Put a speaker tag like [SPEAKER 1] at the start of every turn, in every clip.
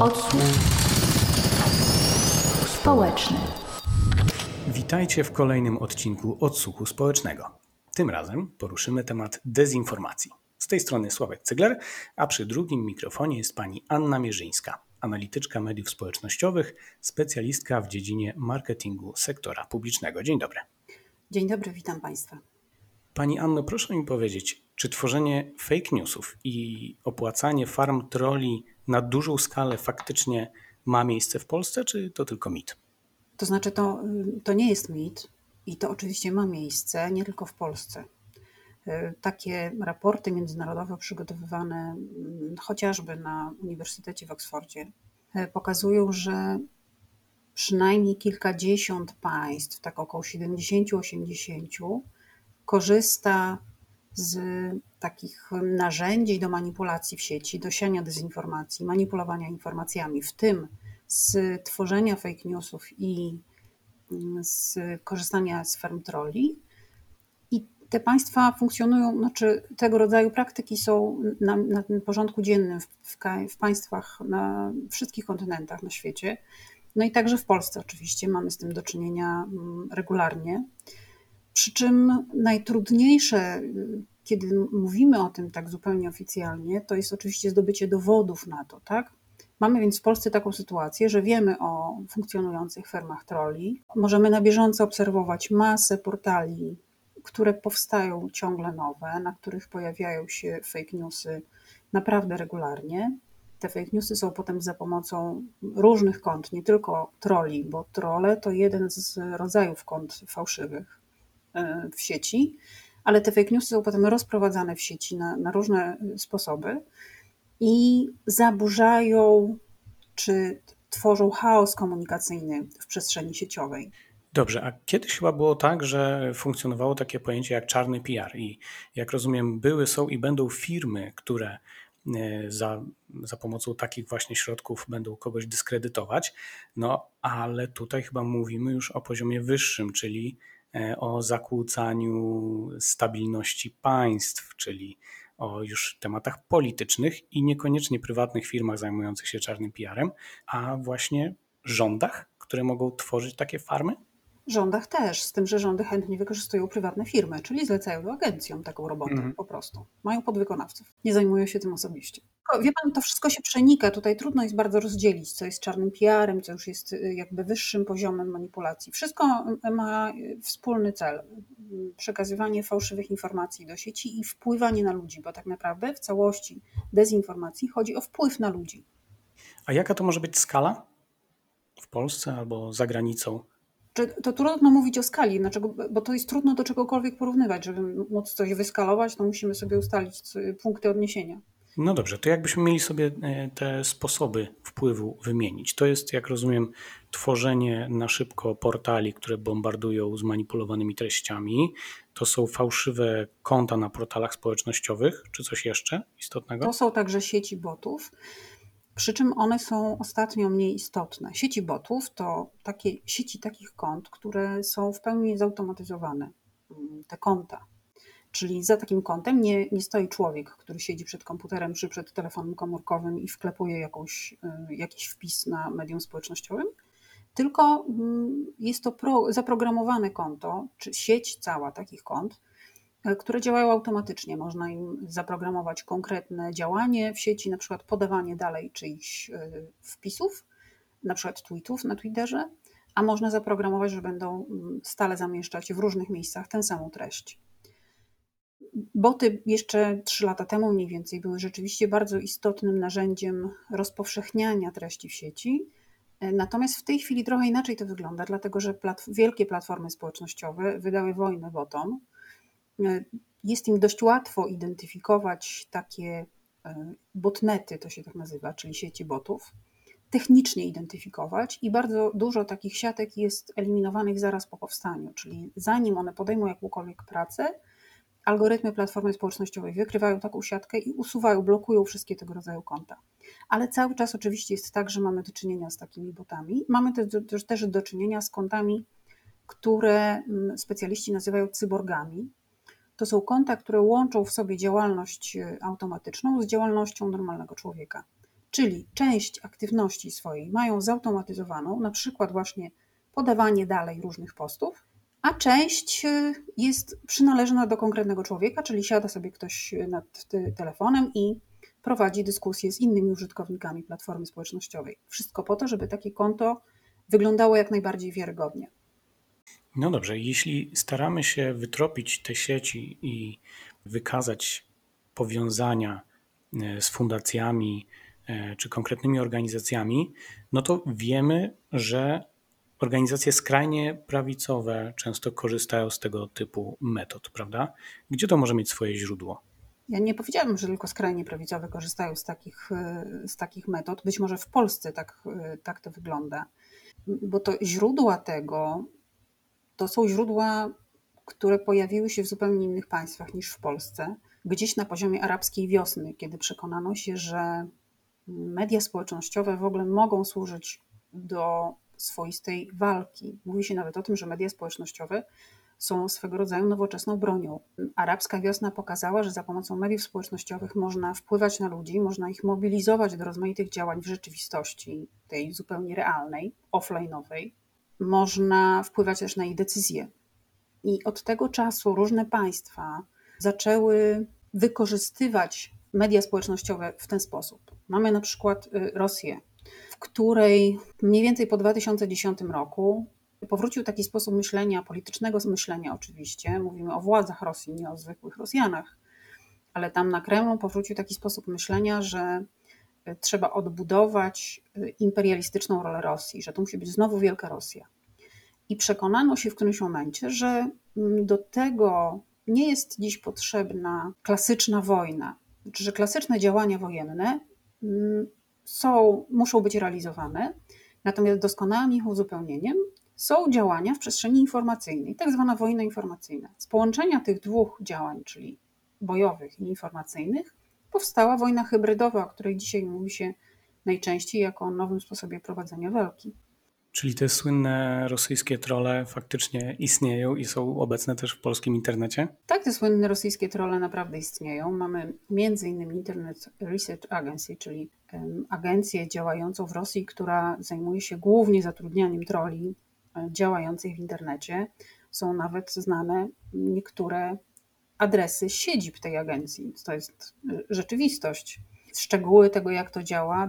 [SPEAKER 1] Odsłuch społeczny.
[SPEAKER 2] Witajcie w kolejnym odcinku Odsłuchu Społecznego. Tym razem poruszymy temat dezinformacji. Z tej strony Sławek Cygler, a przy drugim mikrofonie jest pani Anna Mierzyńska, analityczka mediów społecznościowych, specjalistka w dziedzinie marketingu sektora publicznego. Dzień dobry.
[SPEAKER 3] Dzień dobry, witam Państwa.
[SPEAKER 2] Pani Anno, proszę mi powiedzieć, czy tworzenie fake newsów i opłacanie farm troli na dużą skalę faktycznie ma miejsce w Polsce, czy to tylko mit?
[SPEAKER 3] To znaczy, to, to nie jest mit i to oczywiście ma miejsce nie tylko w Polsce. Takie raporty międzynarodowe przygotowywane mm, chociażby na Uniwersytecie w Oksfordzie pokazują, że przynajmniej kilkadziesiąt państw, tak około 70-80, korzysta z takich narzędzi do manipulacji w sieci, do siania dezinformacji, manipulowania informacjami, w tym z tworzenia fake newsów i mm, z korzystania z farm trolli. I te państwa funkcjonują, znaczy tego rodzaju praktyki są na, na porządku dziennym w, w, w państwach na wszystkich kontynentach na świecie. No i także w Polsce oczywiście mamy z tym do czynienia mm, regularnie. Przy czym najtrudniejsze, kiedy mówimy o tym tak zupełnie oficjalnie, to jest oczywiście zdobycie dowodów na to, tak? Mamy więc w Polsce taką sytuację, że wiemy o funkcjonujących fermach troli. Możemy na bieżąco obserwować masę portali, które powstają ciągle nowe, na których pojawiają się fake newsy naprawdę regularnie. Te fake newsy są potem za pomocą różnych kont, nie tylko troli, bo trole to jeden z rodzajów kont fałszywych w sieci, ale te fake newsy są potem rozprowadzane w sieci na, na różne sposoby i zaburzają czy tworzą chaos komunikacyjny w przestrzeni sieciowej.
[SPEAKER 2] Dobrze, a kiedyś chyba było tak, że funkcjonowało takie pojęcie jak czarny PR i jak rozumiem, były, są i będą firmy, które e, za, za pomocą takich właśnie środków będą kogoś dyskredytować, no ale tutaj chyba mówimy już o poziomie wyższym, czyli E, o zakłócaniu stabilności państw, czyli o już tematach politycznych i niekoniecznie prywatnych firmach zajmujących się czarnym PR-em, a właśnie rządach, które mogą tworzyć takie farmy?
[SPEAKER 3] Rządach też, z tym, że rządy chętnie wykorzystują prywatne firmy, czyli zlecają agencjom taką robotę mm. po prostu. Mają podwykonawców. Nie zajmują się tym osobiście. Wie pan, to wszystko się przenika. Tutaj trudno jest bardzo rozdzielić, co jest czarnym PR-em, co już jest y, jakby wyższym poziomem manipulacji. Wszystko y, ma y, wspólny cel przekazywanie fałszywych informacji do sieci i wpływanie na ludzi, bo tak naprawdę w całości dezinformacji chodzi o wpływ na ludzi.
[SPEAKER 2] A jaka to może być skala w Polsce albo za granicą?
[SPEAKER 3] To trudno mówić o skali, dlaczego, bo to jest trudno do czegokolwiek porównywać. Żeby móc coś wyskalować, to musimy sobie ustalić punkty odniesienia.
[SPEAKER 2] No dobrze, to jakbyśmy mieli sobie e, te sposoby wpływu wymienić. To jest, jak rozumiem, tworzenie na szybko portali, które bombardują zmanipulowanymi treściami. To są fałszywe konta na portalach społecznościowych, czy coś jeszcze istotnego?
[SPEAKER 3] To są także sieci botów. Przy czym one są ostatnio mniej istotne. Sieci botów to takie sieci takich kont, które są w pełni zautomatyzowane. Mm, te konta Czyli za takim kontem nie, nie stoi człowiek, który siedzi przed komputerem czy przed telefonem komórkowym i wklepuje jakąś, y, jakiś wpis na medium społecznościowym, tylko mm, jest to pro, zaprogramowane konto, czy sieć cała takich kont, które działają automatycznie. Można im zaprogramować konkretne działanie w sieci, na przykład podawanie dalej czyichś y, wpisów, na przykład tweetów na Twitterze, a można zaprogramować, że będą mm, stale zamieszczać w różnych miejscach tę samą treść. Boty jeszcze trzy lata temu mniej więcej były rzeczywiście bardzo istotnym narzędziem rozpowszechniania treści w sieci. E, natomiast w tej chwili trochę inaczej to wygląda, dlatego że plat wielkie platformy społecznościowe wydały wojnę botom. E, jest im dość łatwo identyfikować takie e, botnety, to się tak nazywa, czyli sieci botów, technicznie identyfikować i bardzo dużo takich siatek jest eliminowanych zaraz po powstaniu, czyli zanim one podejmą jakąkolwiek pracę, algorytmy platformy społecznościowej wykrywają taką siatkę i usuwają, blokują wszystkie tego rodzaju konta. Ale cały czas oczywiście jest tak, że mamy do czynienia z takimi botami. Mamy też, też do czynienia z kontami, które mm, specjaliści nazywają cyborgami. To są konta, które łączą w sobie działalność e, automatyczną z działalnością normalnego człowieka. Czyli część aktywności swojej mają zautomatyzowaną, na przykład właśnie podawanie dalej różnych postów, a część y, jest przynależna do konkretnego człowieka, czyli siada sobie ktoś nad telefonem i prowadzi dyskusję z innymi użytkownikami platformy społecznościowej. Wszystko po to, żeby takie konto wyglądało jak najbardziej wiarygodnie.
[SPEAKER 2] No dobrze, jeśli staramy się wytropić te sieci i wykazać powiązania e, z fundacjami e, czy konkretnymi organizacjami, no to wiemy, że organizacje skrajnie prawicowe często korzystają z tego typu metod, prawda? Gdzie to może mieć swoje źródło?
[SPEAKER 3] Ja nie powiedziałabym, że tylko skrajnie prawicowe korzystają z takich, e, z takich metod. Być może w Polsce tak, tak to wygląda, bo to źródła tego to są źródła, które pojawiły się w zupełnie innych państwach niż w Polsce. Gdzieś na poziomie arabskiej wiosny, kiedy przekonano się, że media społecznościowe w ogóle mogą służyć do swoistej walki. Mówi się nawet o tym, że media społecznościowe są swego rodzaju nowoczesną bronią. Arabska wiosna pokazała, że za pomocą mediów społecznościowych można wpływać na ludzi, można ich mobilizować do rozmaitych działań w rzeczywistości, tej zupełnie realnej, offline'owej, można wpływać też na ich decyzje. I od tego czasu różne państwa zaczęły wykorzystywać media społecznościowe w ten sposób. Mamy na przykład y, Rosję, w której mniej więcej po 2010 roku powrócił taki sposób myślenia, politycznego myślenia oczywiście. Mówimy o władzach Rosji, nie o zwykłych Rosjanach, ale tam na Kremlu powrócił taki sposób myślenia, że trzeba odbudować y, imperialistyczną rolę Rosji, że to musi być znowu Wielka Rosja. I przekonano się w którymś momencie, że mm, do tego nie jest dziś potrzebna klasyczna wojna, że klasyczne działania wojenne mm, są, muszą być realizowane, natomiast doskonałym ich uzupełnieniem są działania w przestrzeni informacyjnej, tak zwana wojna informacyjna. Z połączenia tych dwóch działań, czyli bojowych i informacyjnych, powstała wojna hybrydowa, o której dzisiaj mówi się najczęściej jako o nowym sposobie prowadzenia walki.
[SPEAKER 2] Czyli te słynne rosyjskie trole faktycznie istnieją i są obecne też w polskim internecie?
[SPEAKER 3] Tak, te słynne rosyjskie trole naprawdę istnieją. Mamy między innymi Internet Research Agency, czyli agencję działającą w Rosji, która zajmuje się głównie zatrudnianiem troli e, działających w internecie. Są nawet znane niektóre adresy siedzib tej agencji. To jest e, rzeczywistość. Szczegóły tego, jak to działa,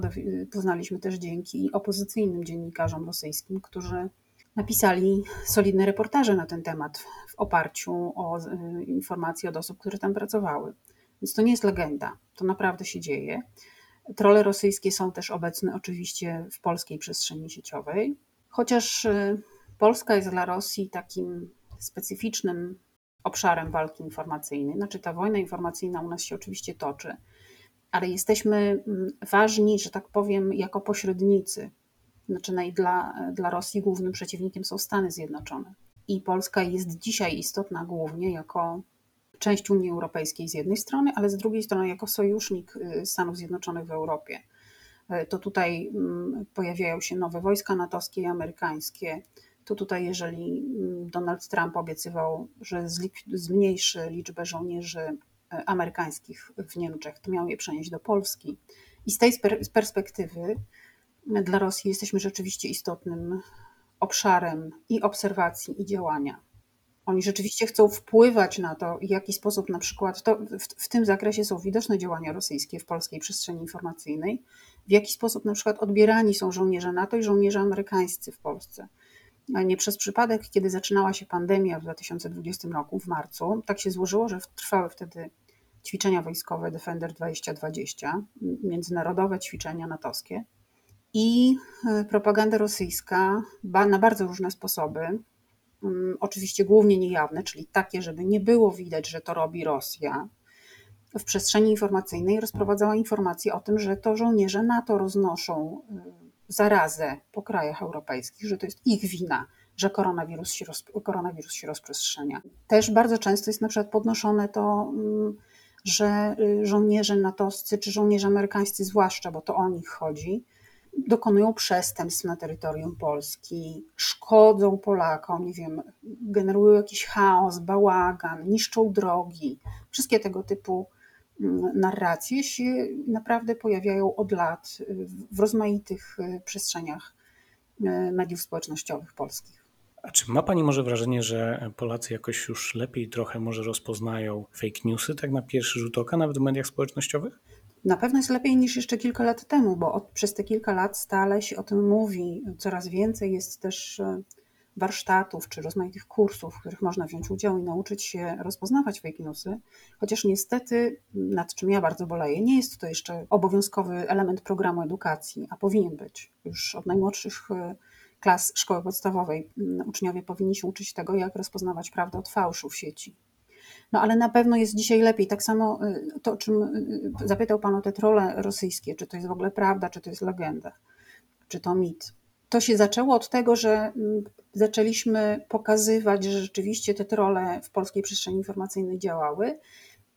[SPEAKER 3] poznaliśmy też dzięki opozycyjnym dziennikarzom rosyjskim, którzy napisali solidne reportaże na ten temat w oparciu o e, informacje od osób, które tam pracowały. Więc to nie jest legenda, to naprawdę się dzieje. Trole rosyjskie są też obecne oczywiście w polskiej przestrzeni sieciowej, chociaż Polska jest dla Rosji takim specyficznym obszarem walki informacyjnej. Znaczy, ta wojna informacyjna u nas się oczywiście toczy, ale jesteśmy mm, ważni, że tak powiem, jako pośrednicy. Znaczy, dla, dla Rosji głównym przeciwnikiem są Stany Zjednoczone. I Polska jest dzisiaj istotna głównie jako część Unii Europejskiej z jednej strony, ale z drugiej strony jako sojusznik y, Stanów Zjednoczonych w Europie. Y, to tutaj mm, pojawiają się nowe wojska natowskie i amerykańskie. To tutaj, jeżeli mm, Donald Trump obiecywał, że zmniejszy liczbę żołnierzy E, amerykańskich w Niemczech, to miał je przenieść do Polski. I z tej perspektywy e, dla Rosji jesteśmy rzeczywiście istotnym obszarem i obserwacji, i działania. Oni rzeczywiście chcą wpływać na to, w jaki sposób na przykład to, w, w, tym zakresie są widoczne działania rosyjskie w polskiej przestrzeni informacyjnej, w jaki sposób na przykład odbierani są żołnierze NATO i żołnierze amerykańscy w Polsce. Nie przez przypadek, kiedy zaczynała się pandemia w 2020 roku, w marcu, tak się złożyło, że trwały wtedy ćwiczenia wojskowe Defender 2020, międzynarodowe ćwiczenia natowskie i e, propaganda rosyjska na bardzo różne sposoby, mm, oczywiście głównie niejawne, czyli takie, żeby nie było widać, że to robi Rosja, w przestrzeni informacyjnej rozprowadzała informacje o tym, że to żołnierze NATO roznoszą e, zarazę po krajach europejskich, że to jest ich wina, że koronawirus się, koronawirus się rozprzestrzenia. Też bardzo często jest na przykład podnoszone to mm, że y, żołnierze natowscy czy żołnierze amerykańscy, zwłaszcza, bo to o nich chodzi, dokonują przestępstw na terytorium Polski, szkodzą Polakom, nie wiem, generują jakiś chaos, bałagan, niszczą drogi, wszystkie tego typu narracje się naprawdę pojawiają od lat w rozmaitych przestrzeniach mediów społecznościowych polskich.
[SPEAKER 2] A czy ma Pani może wrażenie, że Polacy jakoś już lepiej trochę może rozpoznają fake newsy, tak na pierwszy rzut oka, nawet w mediach społecznościowych?
[SPEAKER 3] Na pewno jest lepiej niż jeszcze kilka lat temu, bo od, przez te kilka lat stale się o tym mówi. Coraz więcej jest też e, warsztatów czy rozmaitych kursów, w których można wziąć udział i nauczyć się rozpoznawać fake newsy. Chociaż niestety, nad czym ja bardzo boleję, nie jest to jeszcze obowiązkowy element programu edukacji, a powinien być. Już od najmłodszych e, klas szkoły podstawowej uczniowie powinni się uczyć tego, jak rozpoznawać prawdę od fałszu w sieci. No ale na pewno jest dzisiaj lepiej. Tak samo y, to, o czym y, zapytał Pan o te trole rosyjskie, czy to jest w ogóle prawda, czy to jest legenda, czy to mit. To się zaczęło od tego, że mm, zaczęliśmy pokazywać, że rzeczywiście te trole w polskiej przestrzeni informacyjnej działały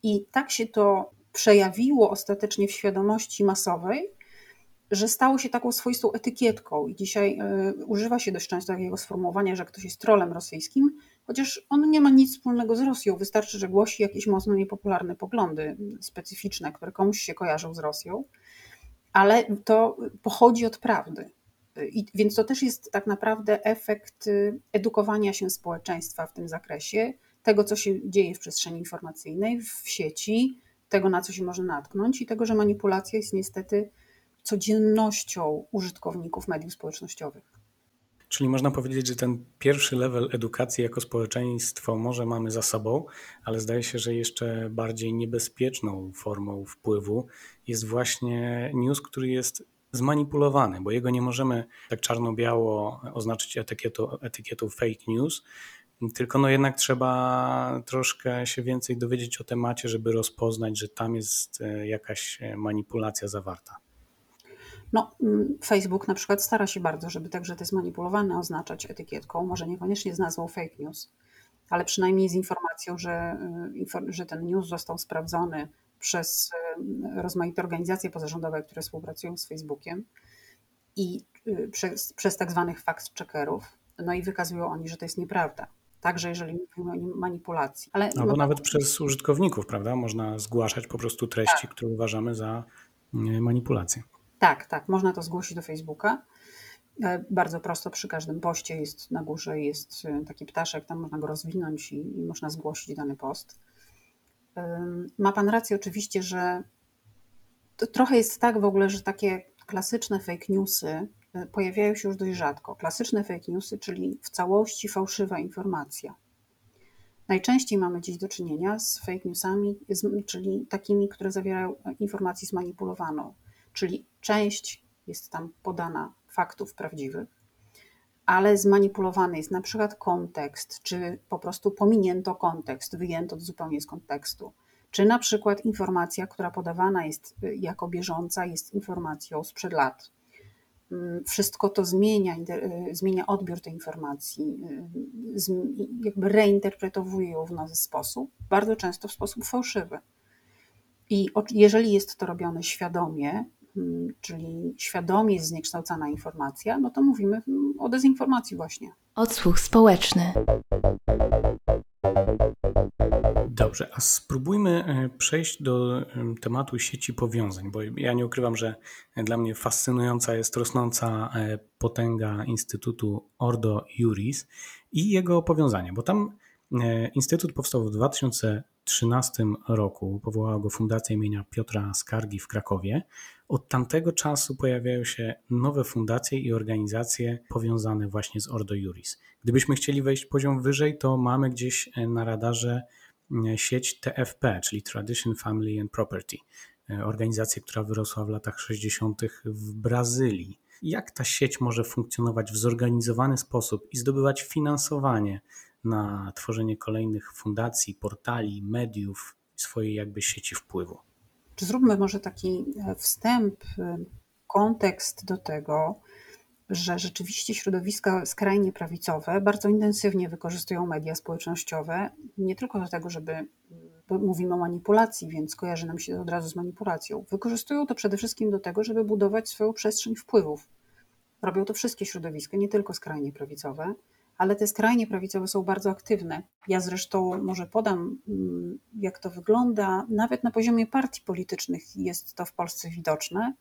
[SPEAKER 3] i tak się to przejawiło ostatecznie w świadomości masowej, że stało się taką swoistą etykietką i dzisiaj y, używa się dość często takiego sformułowania, że ktoś jest trolem rosyjskim, chociaż on nie ma nic wspólnego z Rosją. Wystarczy, że głosi jakieś mocno niepopularne poglądy specyficzne, które komuś się kojarzą z Rosją, ale to pochodzi od prawdy. I, więc to też jest tak naprawdę efekt y, edukowania się społeczeństwa w tym zakresie, tego, co się dzieje w przestrzeni informacyjnej, w sieci, tego, na co się może natknąć i tego, że manipulacja jest niestety codziennością użytkowników mediów społecznościowych.
[SPEAKER 2] Czyli można powiedzieć, że ten pierwszy level edukacji jako społeczeństwo może mamy za sobą, ale zdaje się, że jeszcze bardziej niebezpieczną formą wpływu jest właśnie news, który jest zmanipulowany, bo jego nie możemy tak czarno-biało oznaczyć etykietą, fake news, tylko no jednak trzeba troszkę się więcej dowiedzieć o temacie, żeby rozpoznać, że tam jest e, jakaś manipulacja zawarta.
[SPEAKER 3] No, mm, Facebook na przykład stara się bardzo, żeby także te zmanipulowane oznaczać etykietką, może niekoniecznie z nazwą fake news, ale przynajmniej z informacją, że, y, że ten news został sprawdzony przez y, rozmaite organizacje pozarządowe, które współpracują z Facebookiem i y, przez, przez tak zwanych fact-checkerów. No i wykazują oni, że to jest nieprawda. Także jeżeli mówimy o manipulacji.
[SPEAKER 2] Ale Albo nawet przez użytkowników, prawda? Można zgłaszać po prostu treści, tak. które uważamy za manipulację.
[SPEAKER 3] Tak, tak, można to zgłosić do Facebooka. E, bardzo prosto przy każdym poście jest na górze jest e, taki ptaszek, tam można go rozwinąć i, i można zgłosić dany post. Ma Pan rację oczywiście, że to trochę jest tak w ogóle, że takie klasyczne fake newsy e, pojawiają się już dość rzadko. Klasyczne fake newsy, czyli w całości fałszywa informacja. Najczęściej mamy dziś do czynienia z fake newsami, czyli takimi, które zawierają informację zmanipulowaną czyli część jest tam podana faktów prawdziwych, ale zmanipulowany jest na przykład kontekst, czy po prostu pominięto kontekst, wyjęto zupełnie z kontekstu, czy na przykład informacja, która podawana jest y, jako bieżąca, jest informacją sprzed lat. Mm, wszystko to zmienia, y, zmienia odbiór tej informacji, y, jakby reinterpretowuje ją w nowy sposób, bardzo często w sposób fałszywy. I jeżeli jest to robione świadomie, czyli świadomie zniekształcana informacja, no to mówimy o dezinformacji właśnie.
[SPEAKER 1] Odsłuch społeczny.
[SPEAKER 2] Dobrze, a spróbujmy e, przejść do tematu sieci powiązań, bo ja nie ukrywam, że dla mnie fascynująca jest rosnąca e, potęga Instytutu Ordo Juris i jego powiązania, bo tam e, Instytut powstał w 2013 roku, powołała go Fundacja imienia Piotra Skargi w Krakowie. Od tamtego czasu pojawiają się nowe fundacje i organizacje powiązane właśnie z Ordo Juris. Gdybyśmy chcieli wejść poziom wyżej, to mamy gdzieś e, na radarze e, sieć TFP, czyli Tradition, Family and Property, e, organizacja, która wyrosła w latach 60. w Brazylii. Jak ta sieć może funkcjonować w zorganizowany sposób i zdobywać finansowanie na tworzenie kolejnych fundacji, portali, mediów, swojej jakby sieci wpływu?
[SPEAKER 3] Czy zróbmy może taki e, wstęp, e, kontekst do tego, że rzeczywiście środowiska skrajnie prawicowe bardzo intensywnie wykorzystują media społecznościowe, nie tylko do tego, żeby, mówimy o manipulacji, więc kojarzy nam się od razu z manipulacją. Wykorzystują to przede wszystkim do tego, żeby budować swoją przestrzeń wpływów. Robią to wszystkie środowiska, nie tylko skrajnie prawicowe, ale te skrajnie prawicowe są bardzo aktywne. Ja zresztą może podam, mm, jak to wygląda. Nawet na poziomie partii politycznych jest to w Polsce widoczne,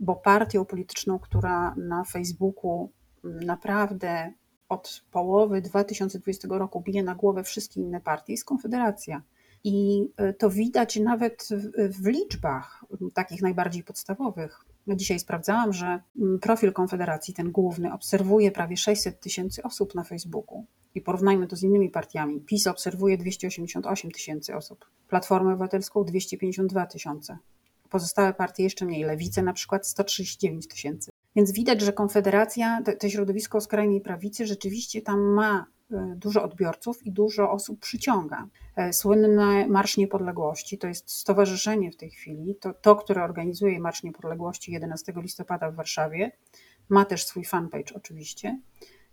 [SPEAKER 3] bo partią polityczną, która na Facebooku mm, naprawdę od połowy 2020 roku bije na głowę wszystkie inne partie, jest Konfederacja. I e, to widać nawet w liczbach takich najbardziej podstawowych. Dzisiaj sprawdzałam, że mm, profil Konfederacji, ten główny, obserwuje prawie 600 tysięcy osób na Facebooku. I porównajmy to z innymi partiami. PiS obserwuje 288 tysięcy osób, Platformę Obywatelską 252 tysiące. Pozostałe partie jeszcze mniej, Lewice na przykład 139 tysięcy. Więc widać, że Konfederacja, to środowisko skrajnej prawicy rzeczywiście tam ma dużo odbiorców i dużo osób przyciąga. E, słynny Marsz Niepodległości to jest stowarzyszenie w tej chwili, to, to które organizuje Marsz Niepodległości 11 listopada w Warszawie. Ma też swój fanpage oczywiście.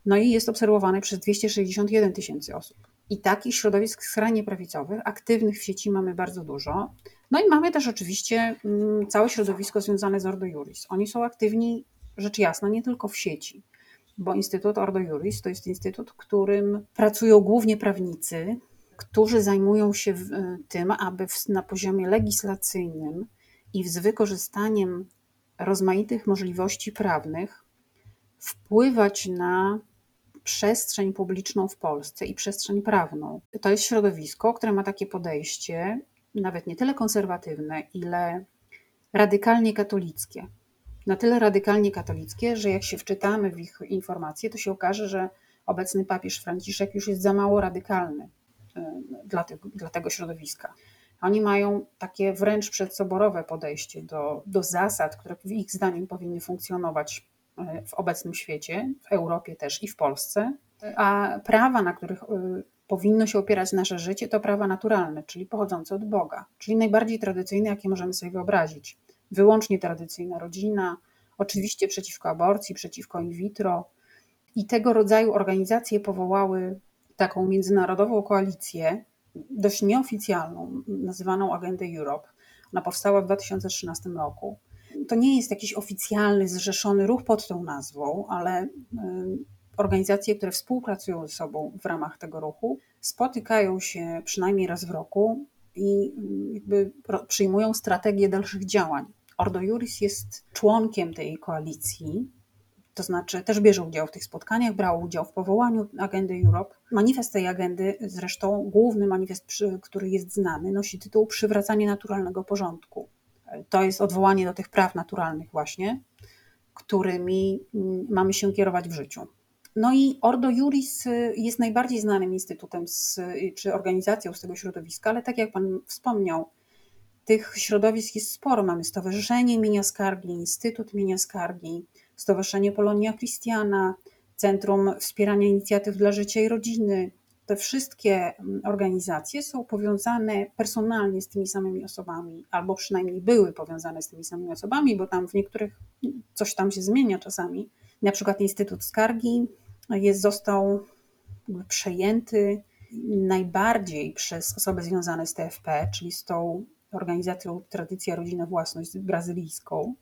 [SPEAKER 3] No i jest obserwowany przez 261 tysięcy osób. I takich środowisk skrajnie prawicowych, aktywnych w sieci mamy bardzo dużo. No i mamy też oczywiście mm, całe środowisko związane z Ordo Juris. Oni są aktywni, rzecz jasna, nie tylko w sieci, bo Instytut Ordo Juris to jest instytut, w którym pracują głównie prawnicy, którzy zajmują się tym, aby na poziomie legislacyjnym i z wykorzystaniem rozmaitych możliwości prawnych wpływać na przestrzeń publiczną w Polsce i przestrzeń prawną. To jest środowisko, które ma takie podejście, nawet nie tyle konserwatywne, ile radykalnie katolickie. Na tyle radykalnie katolickie, że jak się wczytamy w ich informacje, to się okaże, że obecny papież Franciszek już jest za mało radykalny e, dla dla tego środowiska. Oni mają takie wręcz przedsoborowe podejście do, do zasad, które ich zdaniem powinny funkcjonować e, w obecnym świecie, w Europie też i w Polsce, a prawa, na których e, powinno się opierać nasze życie, to prawa naturalne, czyli pochodzące od Boga, czyli najbardziej tradycyjne, jakie możemy sobie wyobrazić. Wyłącznie tradycyjna rodzina, oczywiście przeciwko aborcji, przeciwko in vitro. I tego rodzaju organizacje powołały taką międzynarodową koalicję, dość nieoficjalną, nazywaną Agenda Europe. Ona powstała w 2013 roku. To nie jest jakiś oficjalny, zrzeszony ruch pod tą nazwą, ale y, organizacje, które współpracują ze sobą w ramach tego ruchu, spotykają się przynajmniej raz w roku i y, jakby przyjmują strategię dalszych działań. Ordo Juris jest członkiem tej koalicji, to znaczy też bierze udział w tych spotkaniach, brał udział w powołaniu agendy Europe. Manifest tej agendy, zresztą główny manifest, który jest znany, nosi tytuł Przywracanie naturalnego porządku. To jest odwołanie do tych praw naturalnych właśnie, którymi mm, mamy się kierować w życiu. No i Ordo Juris y, jest najbardziej znanym instytutem z, y, czy organizacją z tego środowiska, ale tak jak Pan wspomniał, tych środowisk jest sporo. Mamy Stowarzyszenie Mienia Skargi, Instytut Mienia Skargi, Stowarzyszenie Polonia Christiana, Centrum Wspierania Inicjatyw dla Życia i Rodziny. Te wszystkie mm, organizacje są powiązane personalnie z tymi samymi osobami, albo przynajmniej były powiązane z tymi samymi osobami, bo tam w niektórych coś tam się zmienia czasami. Na przykład Instytut Skargi jest, został przejęty najbardziej przez osoby związane z TFP, czyli z tą organizacją Tradycja, Rodzina, Własność brazylijską,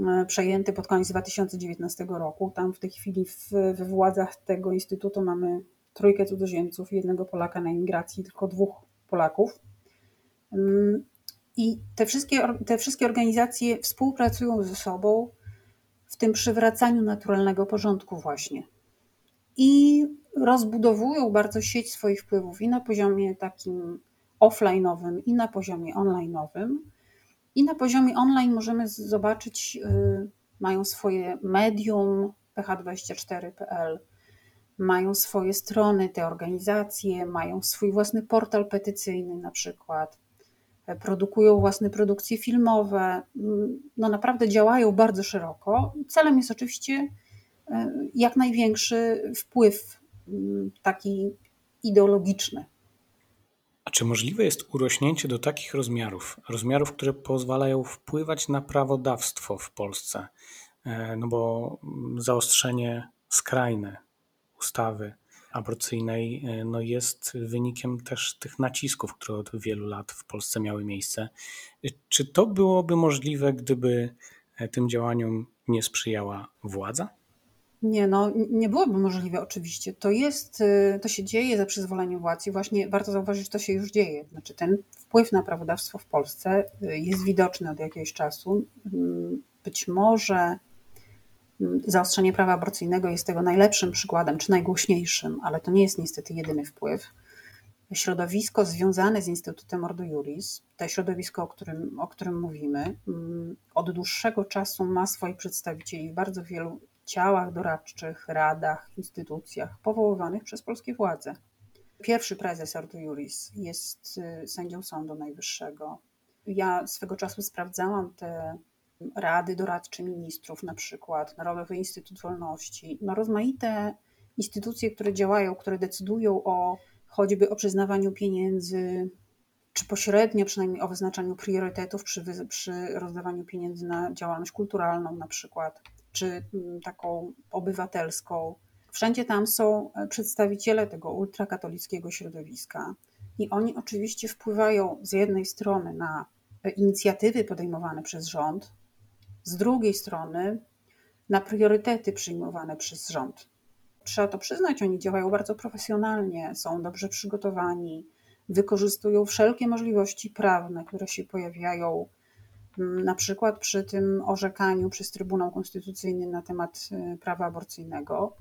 [SPEAKER 3] e, przejęty pod koniec 2019 roku. Tam w tej chwili w, we władzach tego instytutu mamy trójkę cudzoziemców, jednego Polaka na emigracji, tylko dwóch Polaków. Mm, I te wszystkie, te wszystkie organizacje współpracują ze sobą w tym przywracaniu naturalnego porządku właśnie. I rozbudowują bardzo sieć swoich wpływów i na poziomie takim offline'owym i na poziomie online'owym. I na poziomie online możemy zobaczyć, y, mają swoje medium ph24.pl, mają swoje strony, te organizacje, mają swój własny portal petycyjny na przykład, e, produkują własne produkcje filmowe, mm, no naprawdę działają bardzo szeroko. Celem jest oczywiście e, jak największy wpływ mm, taki ideologiczny
[SPEAKER 2] a czy możliwe jest urośnięcie do takich rozmiarów, rozmiarów, które pozwalają wpływać na prawodawstwo w Polsce? E, no bo zaostrzenie skrajne ustawy aborcyjnej e, no jest wynikiem też tych nacisków, które od wielu lat w Polsce miały miejsce. E, czy to byłoby możliwe, gdyby tym działaniom nie sprzyjała władza?
[SPEAKER 3] Nie, no nie byłoby możliwe oczywiście. To jest, y, to się dzieje za przyzwoleniem władz i właśnie warto zauważyć, że to się już dzieje. Znaczy ten wpływ na prawodawstwo w Polsce y, jest widoczny od jakiegoś czasu. Mm, być może mm, zaostrzenie prawa aborcyjnego jest tego najlepszym przykładem, czy najgłośniejszym, ale to nie jest niestety jedyny wpływ. Środowisko związane z Instytutem Ordo Juris, to środowisko, o którym, o którym mówimy, mm, od dłuższego czasu ma swoich przedstawicieli w bardzo wielu ciałach doradczych, radach, instytucjach powoływanych przez polskie władze. Pierwszy prezes Ordo Juris jest y, sędzią Sądu Najwyższego. Ja swego czasu sprawdzałam te rady doradcze ministrów, na przykład Narodowy Instytut Wolności, no rozmaite instytucje, które działają, które decydują o choćby o przyznawaniu pieniędzy, czy pośrednio przynajmniej o wyznaczaniu priorytetów przy, przy rozdawaniu pieniędzy na działalność kulturalną na przykład czy mm, taką obywatelską. Wszędzie tam są e, przedstawiciele tego ultrakatolickiego środowiska i oni oczywiście wpływają z jednej strony na e, inicjatywy podejmowane przez rząd, z drugiej strony na priorytety przyjmowane przez rząd. Trzeba to przyznać, oni działają bardzo profesjonalnie, są dobrze przygotowani, wykorzystują wszelkie możliwości prawne, które się pojawiają na przykład przy tym orzekaniu przez Trybunał Konstytucyjny na temat e, prawa aborcyjnego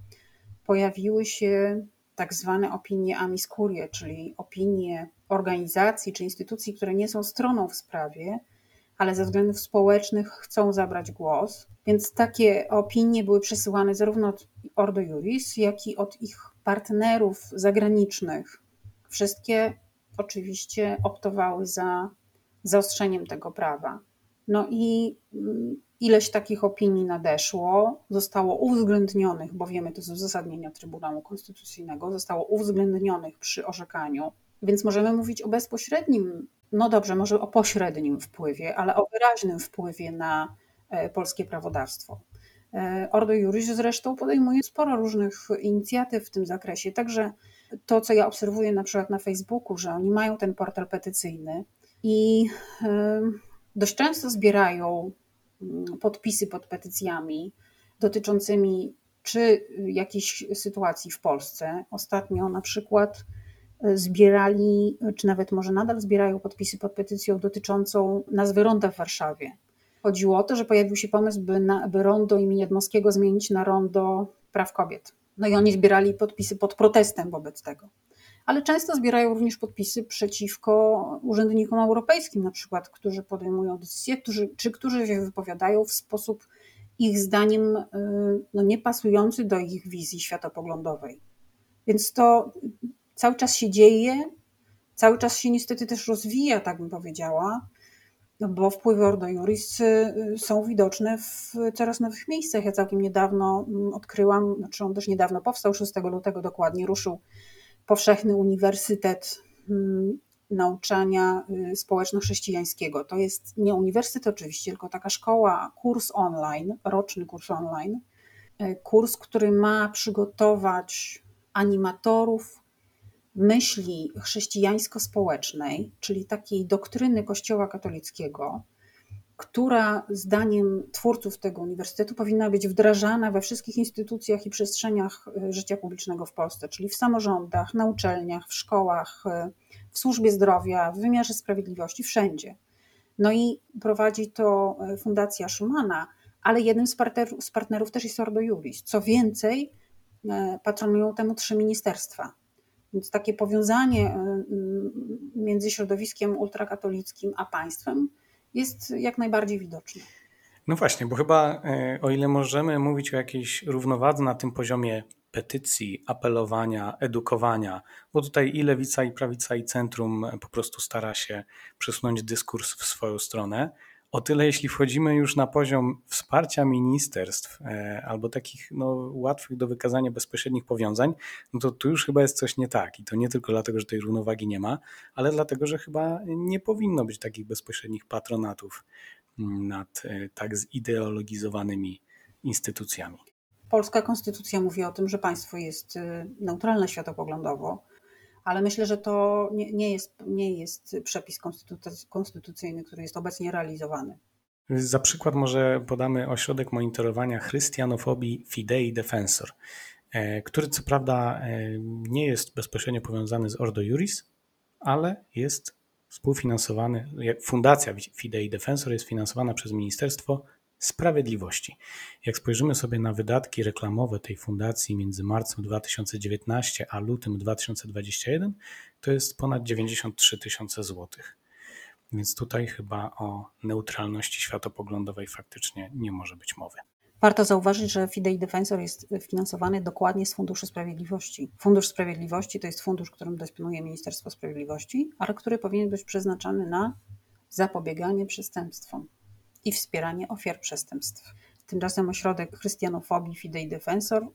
[SPEAKER 3] pojawiły się tak zwane opinie amis curie, czyli opinie organizacji czy instytucji, które nie są stroną w sprawie, ale ze względów społecznych chcą zabrać głos. Więc takie opinie były przesyłane zarówno od Ordo Juris, jak i od ich partnerów zagranicznych. Wszystkie oczywiście optowały za zaostrzeniem tego prawa. No i mm, ileś takich opinii nadeszło, zostało uwzględnionych, bo wiemy to z uzasadnienia Trybunału Konstytucyjnego, zostało uwzględnionych przy orzekaniu, więc możemy mówić o bezpośrednim, no dobrze, może o pośrednim wpływie, ale o wyraźnym wpływie na e, polskie prawodawstwo. E, Ordo Juris zresztą podejmuje sporo różnych inicjatyw w tym zakresie, także to, co ja obserwuję na przykład na Facebooku, że oni mają ten portal petycyjny i dość często zbierają mm, podpisy pod petycjami dotyczącymi czy jakiejś sytuacji w Polsce. Ostatnio na przykład e, zbierali, czy nawet może nadal zbierają podpisy pod petycją dotyczącą nazwy ronda w Warszawie. Chodziło o to, że pojawił się pomysł, by, na, by rondo imienia Jedmowskiego zmienić na rondo praw kobiet. No i oni zbierali podpisy pod protestem wobec tego ale często zbierają również podpisy przeciwko urzędnikom europejskim, na przykład, którzy podejmują decyzje, którzy, czy którzy się wypowiadają w sposób ich zdaniem y, no, niepasujący do ich wizji światopoglądowej. Więc to cały czas się dzieje, cały czas się niestety też rozwija, tak bym powiedziała, bo wpływy Ordo Juris y, są widoczne w coraz nowych miejscach. Ja całkiem niedawno mm, odkryłam, znaczy on dość niedawno powstał, 6 lutego dokładnie, ruszył powszechny uniwersytet mm, nauczania y, społeczno-chrześcijańskiego. To jest nie uniwersytet oczywiście, tylko taka szkoła, kurs online, roczny kurs online. Y, kurs, który ma przygotować animatorów myśli chrześcijańsko-społecznej, czyli takiej doktryny Kościoła katolickiego, która zdaniem twórców tego uniwersytetu powinna być wdrażana we wszystkich instytucjach i przestrzeniach e, życia publicznego w Polsce, czyli w samorządach, na uczelniach, w szkołach, e, w służbie zdrowia, w wymiarze sprawiedliwości, wszędzie. No i prowadzi to e, Fundacja Schumana, ale jednym z partnerów, z partnerów też jest Ordo Juris. Co więcej, patronują temu trzy ministerstwa. Więc takie powiązanie między środowiskiem ultrakatolickim a państwem jest jak najbardziej widoczny.
[SPEAKER 2] No właśnie, bo chyba e, o ile możemy mówić o jakiejś równowadze na tym poziomie petycji, apelowania, edukowania, bo tutaj i lewica, i prawica, i centrum po prostu stara się przesunąć dyskurs w swoją stronę, o tyle, jeśli wchodzimy już na poziom wsparcia ministerstw e, albo takich no, łatwych do wykazania bezpośrednich powiązań, no to tu już chyba jest coś nie tak. I to nie tylko dlatego, że tej równowagi nie ma, ale dlatego, że chyba nie powinno być takich bezpośrednich patronatów mm, nad e, tak zideologizowanymi instytucjami.
[SPEAKER 3] Polska konstytucja mówi o tym, że państwo jest e, neutralne światopoglądowo ale myślę, że to nie, nie, jest, nie jest przepis konstytucyjny, który jest obecnie realizowany.
[SPEAKER 2] Za przykład może podamy ośrodek monitorowania chrystianofobii Fidei Defensor, e, który co prawda e, nie jest bezpośrednio powiązany z Ordo Juris, ale jest współfinansowany, Fundacja Fidei Defensor jest finansowana przez Ministerstwo Sprawiedliwości. Jak spojrzymy sobie na wydatki reklamowe tej fundacji między marcem 2019 a lutym 2021, to jest ponad 93 tysiące złotych. Więc tutaj chyba o neutralności światopoglądowej faktycznie nie może być mowy.
[SPEAKER 3] Warto zauważyć, że Fidei Defensor jest finansowany dokładnie z Funduszu Sprawiedliwości. Fundusz Sprawiedliwości to jest fundusz, którym dysponuje Ministerstwo Sprawiedliwości, ale który powinien być przeznaczany na zapobieganie przestępstwom i wspieranie ofiar przestępstw. Tymczasem ośrodek chrystianofobii Fidei Defensor y,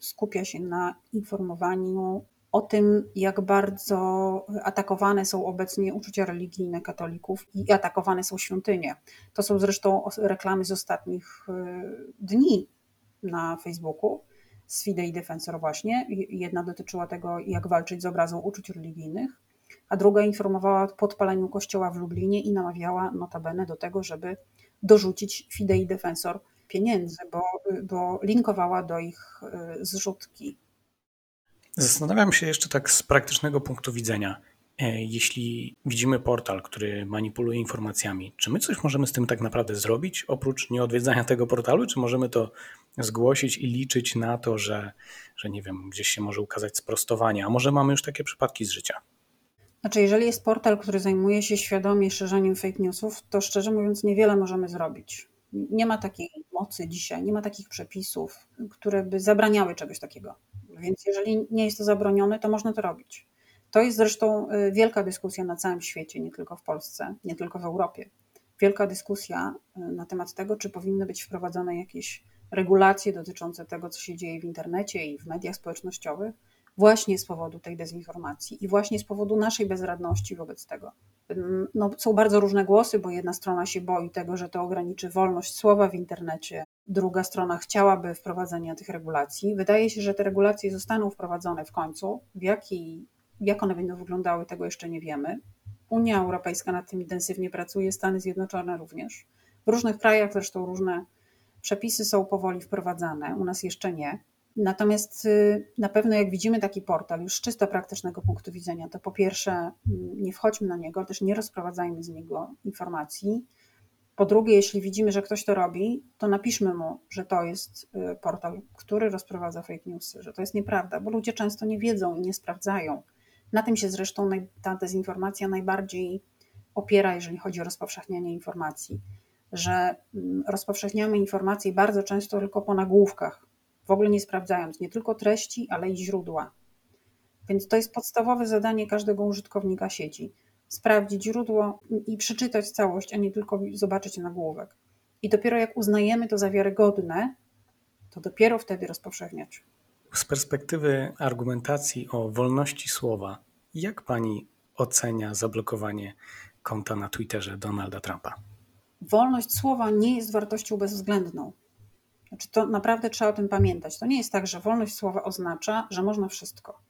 [SPEAKER 3] skupia się na informowaniu o tym, jak bardzo atakowane są obecnie uczucia religijne katolików i atakowane są świątynie. To są zresztą reklamy z ostatnich y, dni na Facebooku z Fidei Defensor właśnie. Jedna dotyczyła tego, jak walczyć z obrazą uczuć religijnych, a druga informowała o podpaleniu kościoła w Lublinie i namawiała notabene do tego, żeby dorzucić Fidei Defensor pieniędzy, bo, bo linkowała do ich y, zrzutki.
[SPEAKER 2] Zastanawiam się jeszcze tak z praktycznego punktu widzenia. E, jeśli widzimy portal, który manipuluje informacjami, czy my coś możemy z tym tak naprawdę zrobić, oprócz nieodwiedzania tego portalu, czy możemy to zgłosić i liczyć na to, że, że nie wiem, gdzieś się może ukazać sprostowanie, a może mamy już takie przypadki z życia?
[SPEAKER 3] Znaczy, jeżeli jest portal, który zajmuje się świadomie szerzeniem fake newsów, to szczerze mówiąc niewiele możemy zrobić. Nie ma takiej mocy dzisiaj, nie ma takich przepisów, które by zabraniały czegoś takiego. Więc jeżeli nie jest to zabronione, to można to robić. To jest zresztą y, wielka dyskusja na całym świecie, nie tylko w Polsce, nie tylko w Europie. Wielka dyskusja y, na temat tego, czy powinny być wprowadzone jakieś regulacje dotyczące tego, co się dzieje w internecie i w mediach społecznościowych, właśnie z powodu tej dezinformacji i właśnie z powodu naszej bezradności wobec tego. No, są bardzo różne głosy, bo jedna strona się boi tego, że to ograniczy wolność słowa w internecie, druga strona chciałaby wprowadzenia tych regulacji. Wydaje się, że te regulacje zostaną wprowadzone w końcu. W jaki, jak one będą wyglądały, tego jeszcze nie wiemy. Unia Europejska nad tym intensywnie pracuje, Stany Zjednoczone również. W różnych krajach zresztą różne przepisy są powoli wprowadzane, u nas jeszcze nie. Natomiast y, na pewno jak widzimy taki portal już z czysto praktycznego punktu widzenia, to po pierwsze mm, nie wchodźmy na niego, też nie rozprowadzajmy z niego informacji. Po drugie, jeśli widzimy, że ktoś to robi, to napiszmy mu, że to jest y, portal, który rozprowadza fake newsy, że to jest nieprawda, bo ludzie często nie wiedzą i nie sprawdzają. Na tym się zresztą ta dezinformacja najbardziej opiera, jeżeli chodzi o rozpowszechnianie informacji, że mm, rozpowszechniamy informacje bardzo często tylko po nagłówkach, w ogóle nie sprawdzając nie tylko treści, ale i źródła. Więc to jest podstawowe zadanie każdego użytkownika sieci. Sprawdzić źródło i przeczytać całość, a nie tylko zobaczyć nagłówek. I dopiero jak uznajemy to za wiarygodne, to dopiero wtedy rozpowszechniać.
[SPEAKER 2] Z perspektywy argumentacji o wolności słowa, jak pani ocenia zablokowanie konta na Twitterze Donalda Trumpa?
[SPEAKER 3] Wolność słowa nie jest wartością bezwzględną. Znaczy to naprawdę trzeba o tym pamiętać. To nie jest tak, że wolność słowa oznacza, że można wszystko.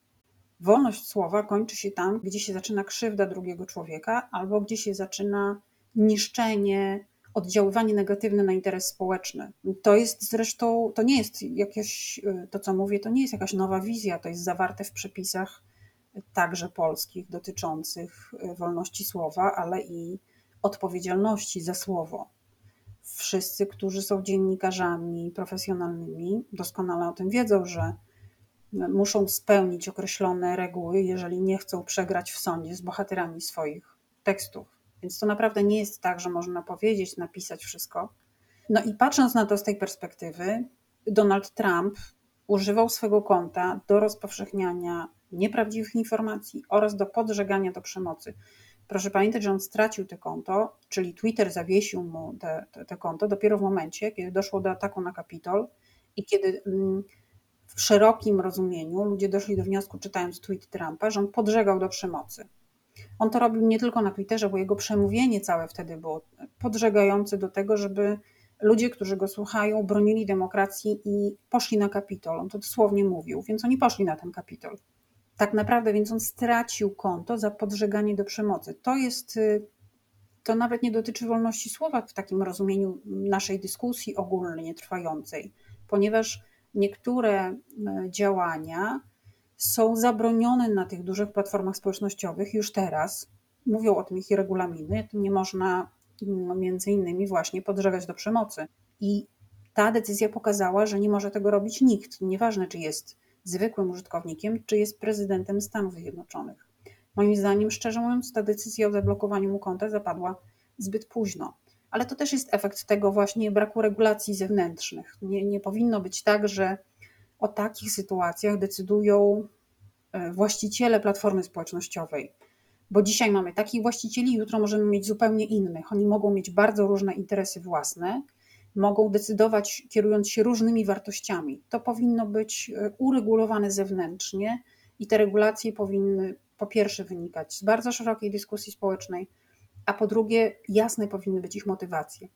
[SPEAKER 3] Wolność słowa kończy się tam, gdzie się zaczyna krzywda drugiego człowieka, albo gdzie się zaczyna niszczenie, oddziaływanie negatywne na interes społeczny. To jest zresztą, to nie jest jakieś, to co mówię, to nie jest jakaś nowa wizja, to jest zawarte w przepisach także polskich dotyczących wolności słowa, ale i odpowiedzialności za słowo wszyscy, którzy są dziennikarzami profesjonalnymi, doskonale o tym wiedzą, że muszą spełnić określone reguły, jeżeli nie chcą przegrać w sądzie z bohaterami swoich tekstów. Więc to naprawdę nie jest tak, że można powiedzieć, napisać wszystko. No i patrząc na to z tej perspektywy, Donald Trump używał swego konta do rozpowszechniania nieprawdziwych informacji oraz do podżegania do przemocy. Proszę pamiętać, że on stracił to konto, czyli Twitter zawiesił mu te, konto dopiero w momencie, kiedy doszło do ataku na Kapitol i kiedy mm, w szerokim rozumieniu ludzie doszli do wniosku, czytając tweet Trumpa, że on podżegał do przemocy. On to robił nie tylko na Twitterze, bo jego przemówienie całe wtedy było podżegające do tego, żeby ludzie, którzy go słuchają, bronili demokracji i poszli na Kapitol. On to dosłownie mówił, więc oni poszli na ten Kapitol tak naprawdę, więc on stracił konto za podżeganie do przemocy. To jest y, to nawet nie dotyczy wolności słowa w takim rozumieniu naszej dyskusji ogólnie trwającej, ponieważ niektóre e, działania są zabronione na tych dużych platformach społecznościowych już teraz. Mówią o tym ich regulaminy. Nie można mm, między innymi właśnie podżegać do przemocy. I ta decyzja pokazała, że nie może tego robić nikt. Nieważne, czy jest zwykłym użytkownikiem, czy jest prezydentem Stanów Zjednoczonych. Moim zdaniem, szczerze mówiąc, ta decyzja o zablokowaniu mu konta zapadła zbyt późno. Ale to też jest efekt tego właśnie braku regulacji zewnętrznych. Nie, nie powinno być tak, że o takich sytuacjach decydują e, właściciele platformy społecznościowej. Bo dzisiaj mamy takich właścicieli, jutro możemy mieć zupełnie innych. Oni mogą mieć bardzo różne interesy własne, mogą decydować kierując się różnymi wartościami. To powinno być e, uregulowane zewnętrznie i te regulacje powinny po pierwsze wynikać z bardzo szerokiej dyskusji społecznej, a po drugie jasne powinny być ich motywacje.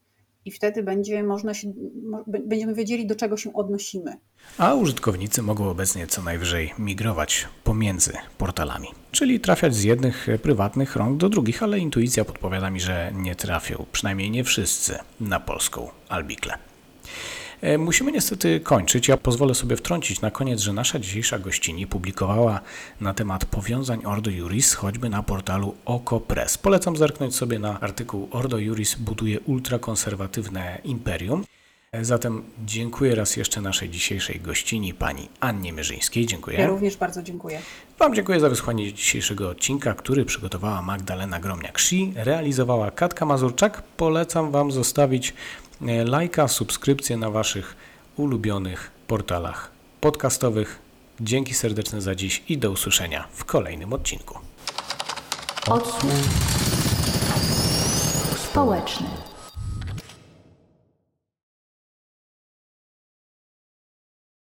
[SPEAKER 3] I wtedy będzie można się, będziemy wiedzieli, do czego się odnosimy.
[SPEAKER 2] A użytkownicy mogą obecnie co najwyżej migrować pomiędzy portalami, czyli trafiać z jednych prywatnych rąk do drugich, ale intuicja podpowiada mi, że nie trafią, przynajmniej nie wszyscy, na polską Albikle. E, musimy niestety kończyć. Ja pozwolę sobie wtrącić na koniec, że nasza dzisiejsza gościni publikowała na temat powiązań Ordo Juris choćby na portalu OkoPress. Polecam zerknąć sobie na artykuł Ordo Juris buduje ultrakonserwatywne imperium. E, zatem dziękuję raz jeszcze naszej dzisiejszej gościni, pani Annie Mierzyńskiej. Dziękuję.
[SPEAKER 3] Ja również bardzo dziękuję.
[SPEAKER 2] Wam dziękuję za wysłuchanie dzisiejszego odcinka, który przygotowała Magdalena Gromniak-Szi, realizowała Katka Mazurczak. Polecam Wam zostawić E, lajka, subskrypcję na Waszych ulubionych portalach podcastowych. Dzięki serdeczne za dziś i do usłyszenia w kolejnym odcinku. Odsłuch społeczny.